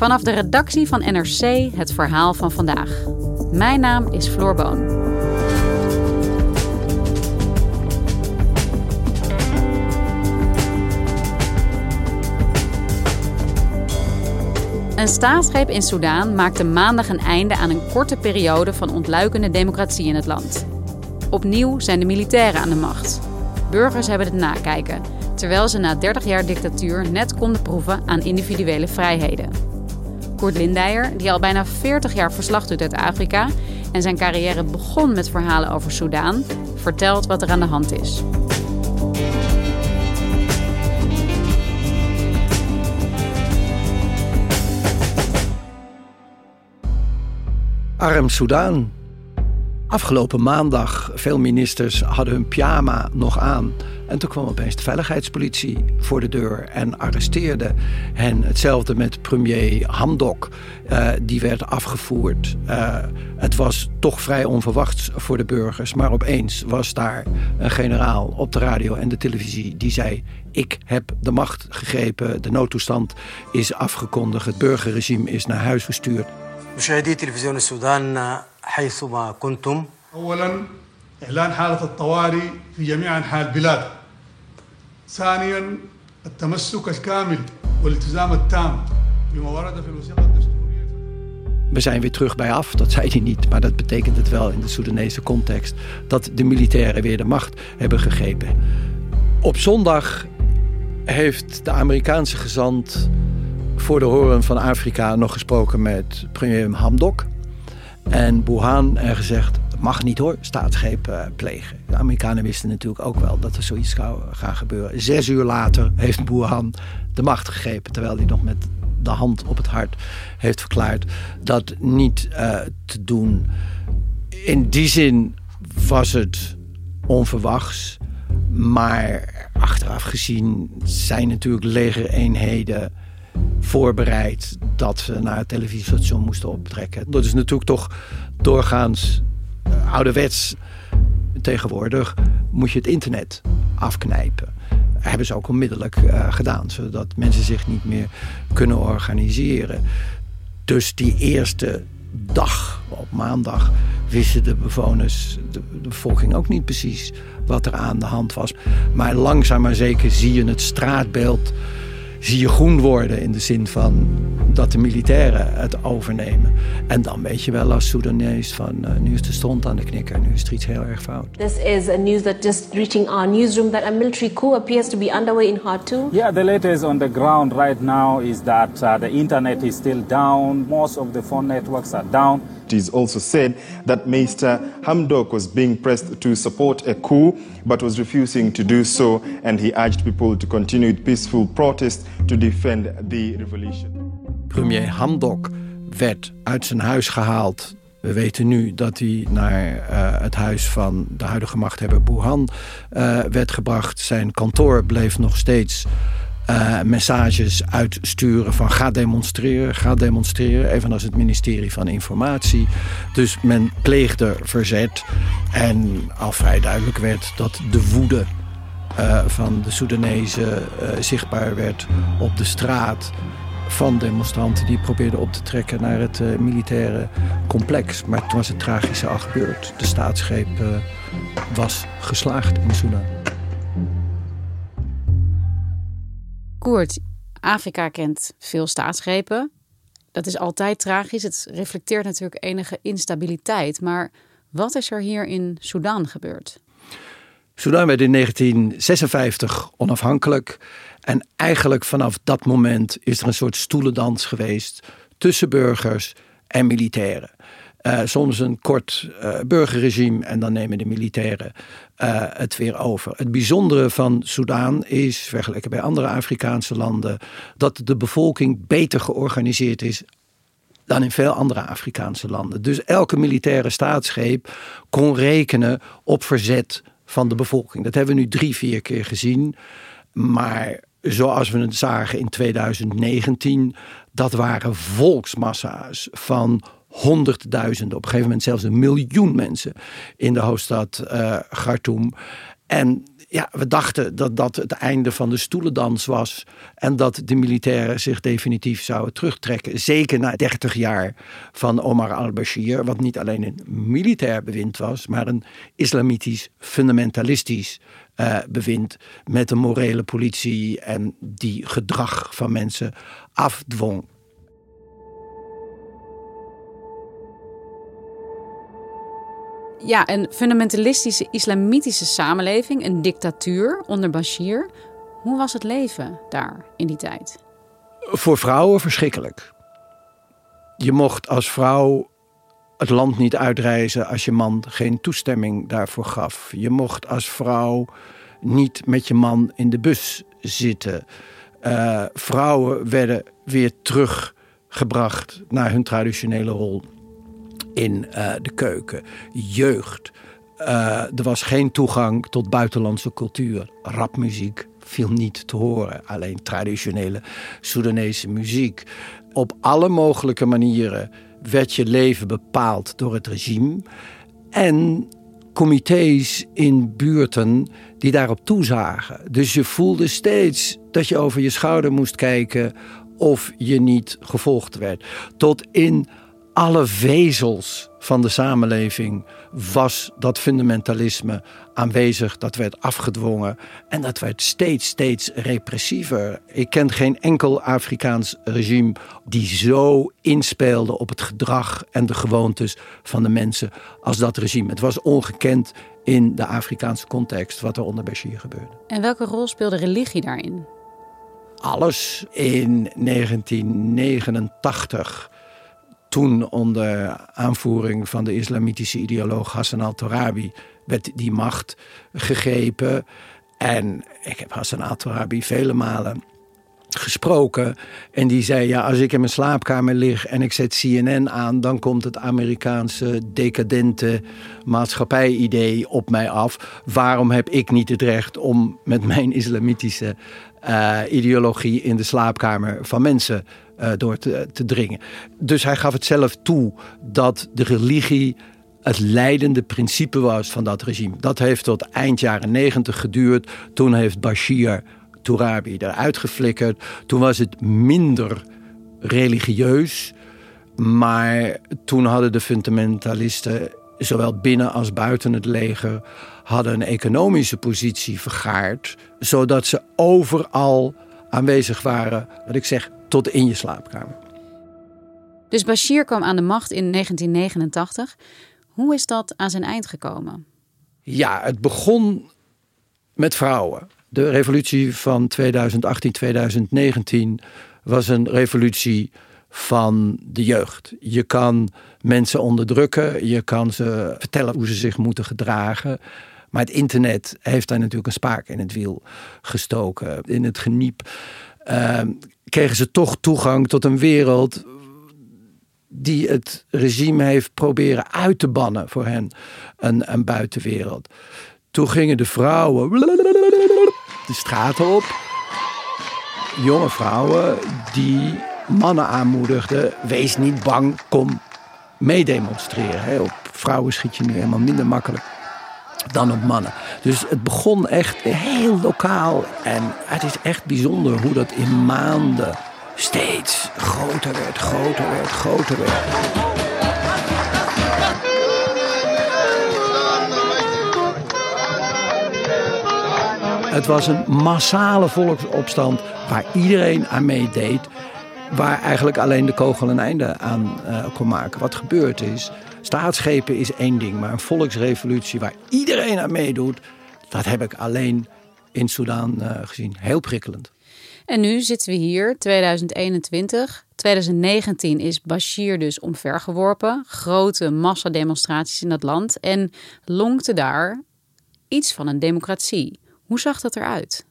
Vanaf de redactie van NRC het verhaal van vandaag. Mijn naam is Floor Boon. Een staatsgreep in Soedan maakte maandag een einde aan een korte periode van ontluikende democratie in het land. Opnieuw zijn de militairen aan de macht. Burgers hebben het nakijken, terwijl ze na 30 jaar dictatuur net konden proeven aan individuele vrijheden. Koert Lindeyer, die al bijna 40 jaar verslag doet uit Afrika en zijn carrière begon met verhalen over Soedan, vertelt wat er aan de hand is. Arm Soudaan. Afgelopen maandag, veel ministers hadden hun pyjama nog aan. En toen kwam opeens de veiligheidspolitie voor de deur en arresteerde hen. Hetzelfde met premier Hamdok. Uh, die werd afgevoerd. Uh, het was toch vrij onverwachts voor de burgers. Maar opeens was daar een generaal op de radio en de televisie die zei... ik heb de macht gegrepen, de noodtoestand is afgekondigd... het burgerregime is naar huis gestuurd. مشاهدي تلفزيون السودان حيثما كنتم اولا اعلان حاله الطوارئ في جميع انحاء البلاد ثانيا التمسك الكامل والالتزام التام بما ورد في الوثيقه الدستوريه We zijn weer terug bij af, dat zei hij niet, maar dat betekent het wel in de Soedanese context dat de militairen weer de macht hebben gegrepen. Op zondag heeft de Amerikaanse gezant voor de Horen van Afrika nog gesproken met premier Hamdok. En Burhan en gezegd, mag niet hoor, staatsgreep uh, plegen. De Amerikanen wisten natuurlijk ook wel dat er zoiets zou gaan gebeuren. Zes uur later heeft Burhan de macht gegrepen... terwijl hij nog met de hand op het hart heeft verklaard... dat niet uh, te doen. In die zin was het onverwachts... maar achteraf gezien zijn natuurlijk legereenheden voorbereid dat ze naar het televisiestation moesten optrekken. Dat is natuurlijk toch doorgaans ouderwets. Tegenwoordig moet je het internet afknijpen. Hebben ze ook onmiddellijk uh, gedaan, zodat mensen zich niet meer kunnen organiseren. Dus die eerste dag, op maandag, wisten de bewoners, de, de bevolking ook niet precies wat er aan de hand was. Maar langzaam maar zeker zie je het straatbeeld zie je groen worden in de zin van dat de militairen het overnemen. En dan weet je wel als Soedanees van uh, nu is de stond aan de knikker, nu is er iets heel erg fout. This is a news that just reaching our newsroom that a military coup appears to be underway in Khartoum. Yeah, the latest on the ground right now is that uh, the internet is still down. Most of the phone networks are down. It is also said that Mr. Hamdok was being pressed to support a coup but was refusing to do so and he urged people to continue peaceful protest to defend the revolution. Premier Hamdok werd uit zijn huis gehaald. We weten nu dat hij naar uh, het huis van de huidige machthebber Burhan uh, werd gebracht. Zijn kantoor bleef nog steeds uh, messages uitsturen van ga demonstreren, ga demonstreren. Evenals het ministerie van Informatie. Dus men pleegde verzet. En al vrij duidelijk werd dat de woede uh, van de Soedanezen uh, zichtbaar werd op de straat van demonstranten die probeerden op te trekken naar het militaire complex. Maar toen was het tragische al gebeurd. De staatsgreep was geslaagd in Soedan. Koert, Afrika kent veel staatsgrepen. Dat is altijd tragisch. Het reflecteert natuurlijk enige instabiliteit. Maar wat is er hier in Sudan gebeurd? Sudan werd in 1956 onafhankelijk. En eigenlijk vanaf dat moment is er een soort stoelendans geweest tussen burgers en militairen. Uh, soms een kort uh, burgerregime en dan nemen de militairen uh, het weer over. Het bijzondere van Soudaan is, vergeleken bij andere Afrikaanse landen, dat de bevolking beter georganiseerd is dan in veel andere Afrikaanse landen. Dus elke militaire staatsgreep kon rekenen op verzet van de bevolking. Dat hebben we nu drie, vier keer gezien. Maar zoals we het zagen in 2019, dat waren volksmassa's van honderdduizenden, op een gegeven moment zelfs een miljoen mensen in de hoofdstad uh, Khartoum. En ja, we dachten dat dat het einde van de stoelendans was. En dat de militairen zich definitief zouden terugtrekken. Zeker na 30 jaar van Omar al-Bashir. Wat niet alleen een militair bewind was, maar een islamitisch fundamentalistisch uh, bewind. Met een morele politie en die gedrag van mensen afdwong. Ja, een fundamentalistische islamitische samenleving, een dictatuur onder Bashir. Hoe was het leven daar in die tijd? Voor vrouwen verschrikkelijk. Je mocht als vrouw het land niet uitreizen als je man geen toestemming daarvoor gaf. Je mocht als vrouw niet met je man in de bus zitten. Uh, vrouwen werden weer teruggebracht naar hun traditionele rol in uh, de keuken. Jeugd. Uh, er was geen toegang tot buitenlandse cultuur. Rapmuziek viel niet te horen. Alleen traditionele Soedanese muziek. Op alle mogelijke manieren werd je leven bepaald door het regime. En comité's in buurten die daarop toezagen. Dus je voelde steeds dat je over je schouder moest kijken of je niet gevolgd werd. Tot in alle vezels van de samenleving was dat fundamentalisme aanwezig. Dat werd afgedwongen en dat werd steeds, steeds repressiever. Ik ken geen enkel Afrikaans regime die zo inspeelde op het gedrag en de gewoontes van de mensen als dat regime. Het was ongekend in de Afrikaanse context wat er onder Bashir gebeurde. En welke rol speelde religie daarin? Alles in 1989 toen onder aanvoering van de islamitische ideoloog Hassan al-Torabi werd die macht gegrepen. En ik heb Hassan al-Torabi vele malen gesproken. En die zei: Ja, als ik in mijn slaapkamer lig en ik zet CNN aan, dan komt het Amerikaanse decadente maatschappij-idee op mij af. Waarom heb ik niet het recht om met mijn islamitische ideologie in de slaapkamer van mensen uh, door te, te dringen? Dus hij gaf het zelf toe dat de religie het leidende principe was van dat regime. Dat heeft tot eind jaren negentig geduurd. Toen heeft Bashir Tourabi eruit geflikkerd. Toen was het minder religieus. Maar toen hadden de fundamentalisten, zowel binnen als buiten het leger, hadden een economische positie vergaard. Zodat ze overal aanwezig waren, wat ik zeg, tot in je slaapkamer. Dus Bashir kwam aan de macht in 1989. Hoe is dat aan zijn eind gekomen? Ja, het begon met vrouwen. De revolutie van 2018-2019 was een revolutie van de jeugd. Je kan mensen onderdrukken, je kan ze vertellen hoe ze zich moeten gedragen. Maar het internet heeft daar natuurlijk een spaak in het wiel gestoken. In het geniep uh, kregen ze toch toegang tot een wereld die het regime heeft proberen uit te bannen voor hen, een, een buitenwereld. Toen gingen de vrouwen de straten op. Jonge vrouwen die mannen aanmoedigden: wees niet bang, kom meedemonstreren. Op vrouwen schiet je nu helemaal minder makkelijk dan op mannen. Dus het begon echt heel lokaal. En het is echt bijzonder hoe dat in maanden steeds groter werd, groter werd, groter werd. Het was een massale volksopstand waar iedereen aan meedeed, waar eigenlijk alleen de kogel een einde aan uh, kon maken. Wat gebeurd is, staatsgrepen is één ding, maar een volksrevolutie waar iedereen aan meedoet, dat heb ik alleen in Soedan uh, gezien. Heel prikkelend. En nu zitten we hier, 2021. 2019 is Bashir dus omvergeworpen. Grote massademonstraties in dat land. En lonkte daar iets van een democratie. Hoe zag dat eruit?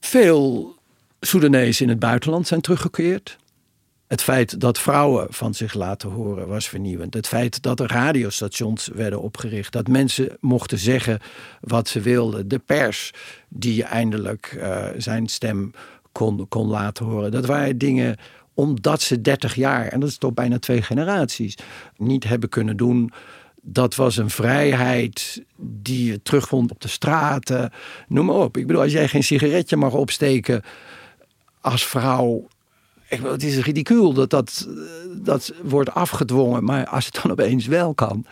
Veel Soedanezen in het buitenland zijn teruggekeerd. Het feit dat vrouwen van zich laten horen was vernieuwend. Het feit dat er radiostations werden opgericht. Dat mensen mochten zeggen wat ze wilden. De pers die eindelijk uh, zijn stem kon, kon laten horen. Dat waren dingen omdat ze 30 jaar, en dat is toch bijna twee generaties, niet hebben kunnen doen. Dat was een vrijheid die je terugvond op de straten. Noem maar op. Ik bedoel, als jij geen sigaretje mag opsteken als vrouw. Ik het is ridicuul dat, dat dat wordt afgedwongen. Maar als het dan opeens wel kan,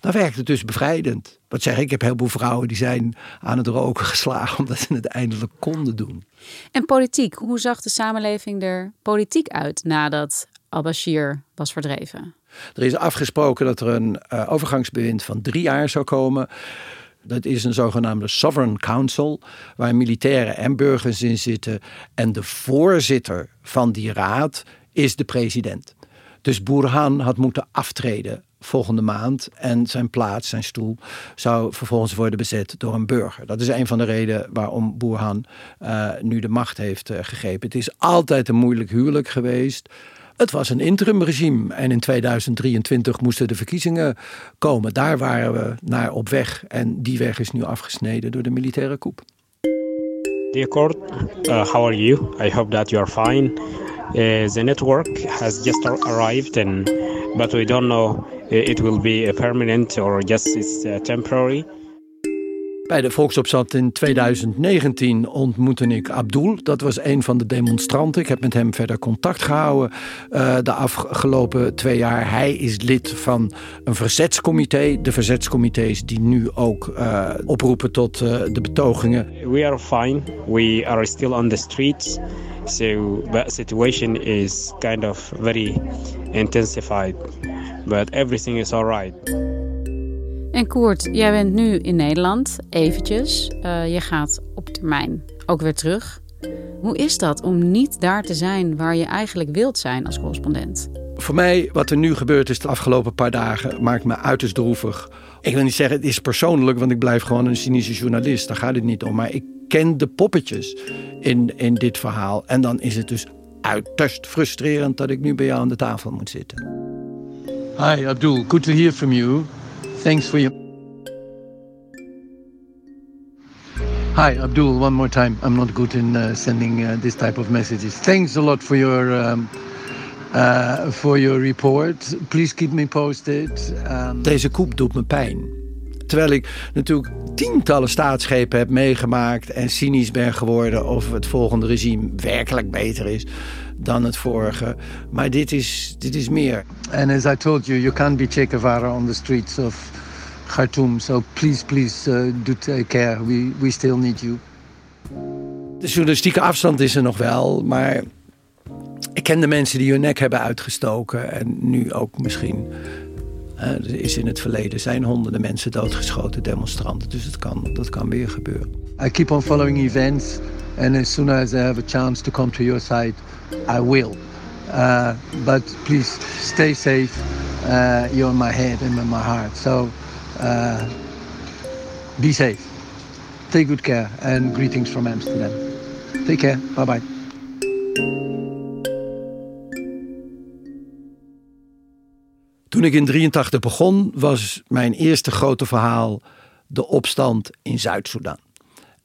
dan werkt het dus bevrijdend. Wat zeg ik, ik heb heel veel vrouwen die zijn aan het roken geslagen omdat ze het eindelijk konden doen. En politiek, hoe zag de samenleving er politiek uit nadat al-Bashir was verdreven? Er is afgesproken dat er een uh, overgangsbewind van drie jaar zou komen. Dat is een zogenaamde Sovereign Council, waar militairen en burgers in zitten. En de voorzitter van die raad is de president. Dus Burhan had moeten aftreden volgende maand. En zijn plaats, zijn stoel, zou vervolgens worden bezet door een burger. Dat is een van de redenen waarom Burhan uh, nu de macht heeft uh, gegrepen. Het is altijd een moeilijk huwelijk geweest. Het was een interimregime en in 2023 moesten de verkiezingen komen. Daar waren we naar op weg en die weg is nu afgesneden door de militaire coup. Dear court, uh, how are you? I hope that you are fine. Uh, the network has just arrived, and, but we don't know it will be permanent or just it's uh, temporary. Bij de volksopstand in 2019 ontmoette ik Abdul. Dat was een van de demonstranten. Ik heb met hem verder contact gehouden uh, de afgelopen twee jaar. Hij is lid van een verzetscomité. De verzetscomité's die nu ook uh, oproepen tot uh, de betogingen. We are fine. We are still on the streets. So the situation is kind of very intensified. But everything is alright. En Koert, jij bent nu in Nederland, eventjes. Uh, je gaat op termijn ook weer terug. Hoe is dat om niet daar te zijn waar je eigenlijk wilt zijn als correspondent? Voor mij, wat er nu gebeurd is de afgelopen paar dagen, maakt me uiterst droevig. Ik wil niet zeggen, het is persoonlijk, want ik blijf gewoon een cynische journalist. Daar gaat het niet om. Maar ik ken de poppetjes in, in dit verhaal. En dan is het dus uiterst frustrerend dat ik nu bij jou aan de tafel moet zitten. Hi, Abdul. Good to hear from you. Thanks for your. Hi, Abdul. One more time. I'm not good in uh, sending uh, this type of messages. Thanks a lot for your um, uh, for your report. Please keep me posted. Um... Deze koep doet me pijn. Terwijl ik natuurlijk tientallen staatsschepen heb meegemaakt en cynisch ben geworden of het volgende regime werkelijk beter is dan het vorige. Maar dit is, dit is meer. And as I told you, you can't be Che Guevara on the streets of Khartoum. So please, please uh, do take care. We, we still need you. De journalistieke afstand is er nog wel, maar ik ken de mensen die hun nek hebben uitgestoken en nu ook misschien. Uh, er is in het verleden zijn honderden mensen doodgeschoten, demonstranten. Dus het kan, dat kan weer gebeuren. I keep on following events. And as soon as I have a chance to come to your side, I will. Uh, but please stay safe. Uh, you're in my head and in my heart. So uh, be safe. Take good care and greetings from Amsterdam. Take care. Bye bye. Toen ik in 83 begon, was mijn eerste grote verhaal de opstand in Zuid-Soedan.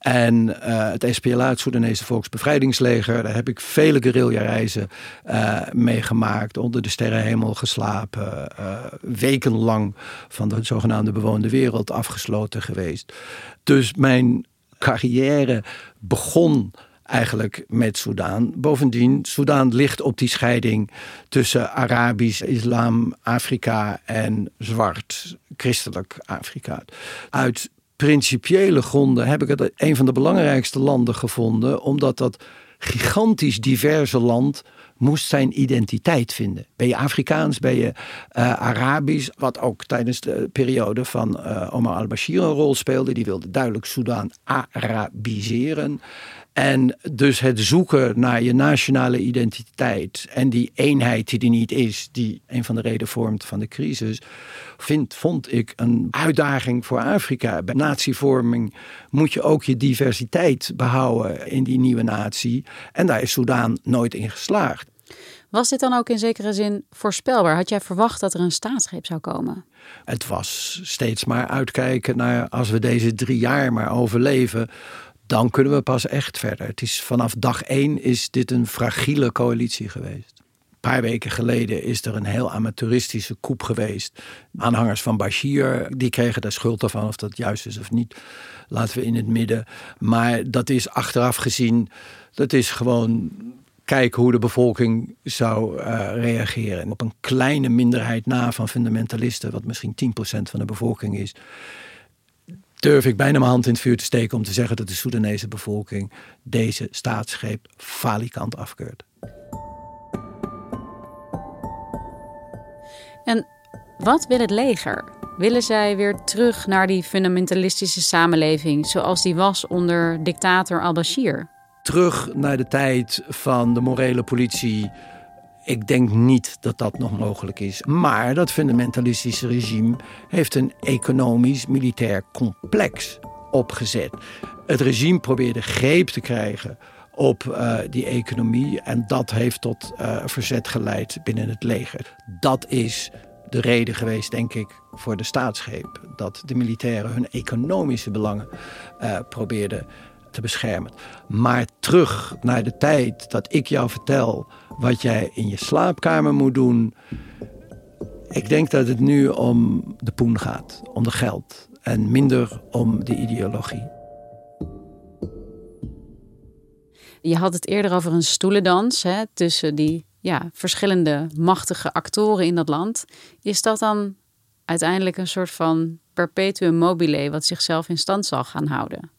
En uh, het SPLA, het Soedanese Volksbevrijdingsleger, daar heb ik vele guerrilla-reizen uh, meegemaakt, onder de sterrenhemel geslapen, uh, wekenlang van de zogenaamde bewoonde wereld afgesloten geweest. Dus mijn carrière begon eigenlijk met Soudaan. Bovendien, Soudaan ligt op die scheiding tussen Arabisch, Islam, Afrika en zwart, christelijk Afrika. Uit principiële gronden heb ik het een van de belangrijkste landen gevonden, omdat dat gigantisch diverse land moest zijn identiteit vinden. Ben je Afrikaans, ben je uh, Arabisch, wat ook tijdens de periode van uh, Omar al-Bashir een rol speelde. Die wilde duidelijk Soedan Arabiseren. En dus het zoeken naar je nationale identiteit en die eenheid die er niet is, die een van de redenen vormt van de crisis, vind, vond ik een uitdaging voor Afrika. Bij natievorming moet je ook je diversiteit behouden in die nieuwe natie. En daar is Soudaan nooit in geslaagd. Was dit dan ook in zekere zin voorspelbaar? Had jij verwacht dat er een staatsgreep zou komen? Het was steeds maar uitkijken naar als we deze drie jaar maar overleven, dan kunnen we pas echt verder. Het is vanaf dag één is dit een fragiele coalitie geweest. Een paar weken geleden is er een heel amateuristische koep geweest. Aanhangers van Bashir, die kregen daar schuld ervan, of dat juist is of niet. Laten we in het midden. Maar dat is achteraf gezien, dat is gewoon kijken hoe de bevolking zou uh, reageren. Op een kleine minderheid na van fundamentalisten, wat misschien 10% van de bevolking is, durf ik bijna mijn hand in het vuur te steken om te zeggen dat de Soedanese bevolking deze staatsgreep falikant afkeurt. En wat wil het leger? Willen zij weer terug naar die fundamentalistische samenleving zoals die was onder dictator al-Bashir? Terug naar de tijd van de morele politie, ik denk niet dat dat nog mogelijk is. Maar dat fundamentalistische regime heeft een economisch-militair complex opgezet. Het regime probeerde greep te krijgen op uh, die economie en dat heeft tot uh, verzet geleid binnen het leger. Dat is de reden geweest, denk ik, voor de staatsgreep. Dat de militairen hun economische belangen uh, probeerden te beschermen. Maar terug naar de tijd dat ik jou vertel wat jij in je slaapkamer moet doen. Ik denk dat het nu om de poen gaat, om de geld en minder om de ideologie. Je had het eerder over een stoelendans hè, tussen die ja, verschillende machtige actoren in dat land. Is dat dan uiteindelijk een soort van perpetuum mobile wat zichzelf in stand zal gaan houden?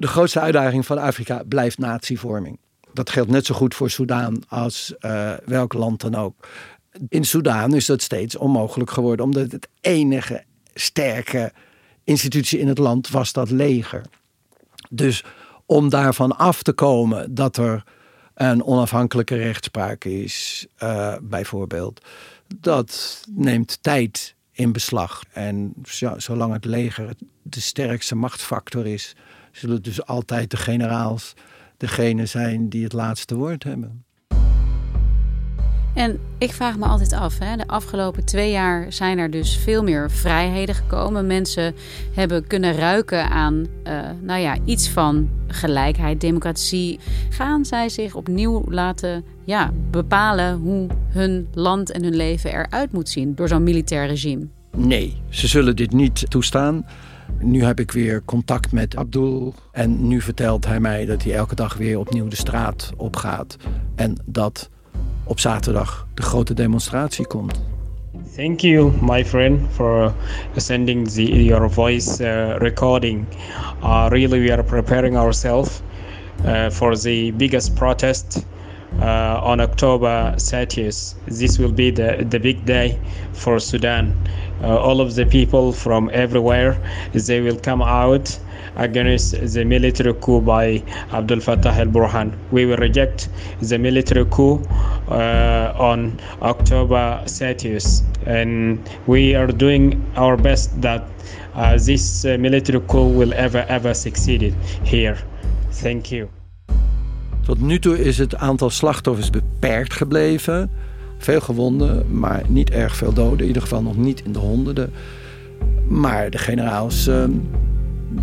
De grootste uitdaging van Afrika blijft natievorming. Dat geldt net zo goed voor Soudaan als uh, welk land dan ook. In Soudaan is dat steeds onmogelijk geworden, omdat het enige sterke institutie in het land was dat leger. Dus om daarvan af te komen dat er een onafhankelijke rechtspraak is, uh, bijvoorbeeld, dat neemt tijd in beslag. En zolang het leger de sterkste machtsfactor is, zullen dus altijd de generaals degene zijn die het laatste woord hebben. En ik vraag me altijd af, hè, de afgelopen twee jaar zijn er dus veel meer vrijheden gekomen. Mensen hebben kunnen ruiken aan uh, nou ja, iets van gelijkheid, democratie. Gaan zij zich opnieuw laten ja, bepalen hoe hun land en hun leven eruit moet zien door zo'n militair regime? Nee, ze zullen dit niet toestaan. Nu heb ik weer contact met Abdul. En nu vertelt hij mij dat hij elke dag weer opnieuw de straat opgaat. En dat op zaterdag de grote demonstratie komt. Thank you, my friend, for sending the, your voice uh, recording. Uh, really, we are preparing ourselves uh, for the biggest protest on October 30th. This will be the, the big day for Sudan. Uh, all of the people from everywhere they will come out against the military coup by Abdul Fattah el-Burhan. We will reject the military coup uh, on October 30th, and we are doing our best that uh, this uh, military coup will ever ever succeed here. Thank you. Tot nu toe is het aantal slachtoffers beperkt gebleven. Veel gewonden, maar niet erg veel doden. In ieder geval nog niet in de honderden. Maar de generaals uh,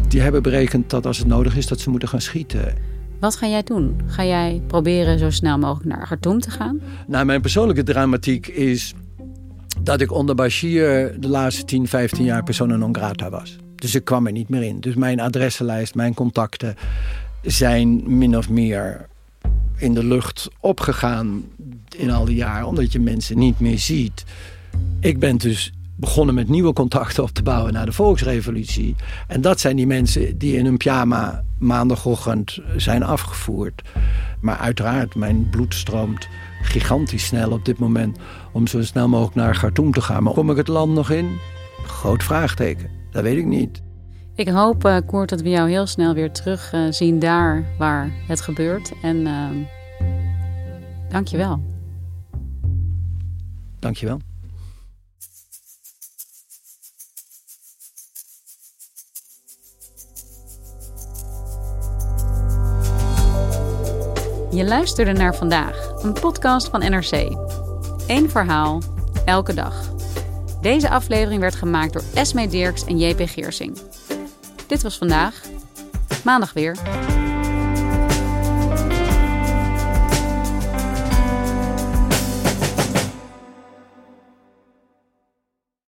die hebben berekend dat als het nodig is, dat ze moeten gaan schieten. Wat ga jij doen? Ga jij proberen zo snel mogelijk naar Khartoum te gaan? Nou, mijn persoonlijke dramatiek is dat ik onder Bashir de laatste 10, 15 jaar persona non grata was. Dus ik kwam er niet meer in. Dus mijn adressenlijst, mijn contacten zijn min of meer in de lucht opgegaan in al die jaren, omdat je mensen niet meer ziet. Ik ben dus begonnen met nieuwe contacten op te bouwen na de volksrevolutie. En dat zijn die mensen die in hun pyjama maandagochtend zijn afgevoerd. Maar uiteraard, mijn bloed stroomt gigantisch snel op dit moment om zo snel mogelijk naar Khartoum te gaan. Maar kom ik het land nog in? Groot vraagteken. Dat weet ik niet. Ik hoop, uh, Koert, dat we jou heel snel weer terug uh, zien daar waar het gebeurt. En uh, dank je wel. Dank je wel. Je luisterde naar vandaag, een podcast van NRC. Eén verhaal, elke dag. Deze aflevering werd gemaakt door Esme Dirks en JP Geersing. Dit was vandaag. Maandag weer.